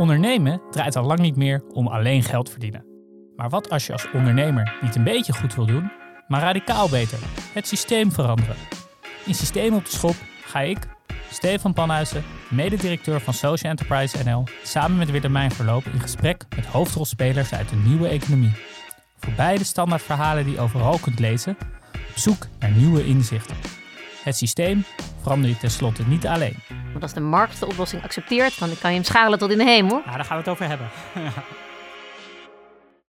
Ondernemen draait al lang niet meer om alleen geld verdienen. Maar wat als je als ondernemer niet een beetje goed wil doen, maar radicaal beter? Het systeem veranderen. In Systeem op de Schop ga ik, Stefan Panhuizen, mededirecteur van Social Enterprise NL, samen met Willemijn Verloop in gesprek met hoofdrolspelers uit de nieuwe economie. Voorbij de standaard verhalen die je overal kunt lezen, op zoek naar nieuwe inzichten. Het systeem verander je tenslotte niet alleen. Als de markt de oplossing accepteert, dan kan je hem schakelen tot in de hemel. Ja, daar gaan we het over hebben.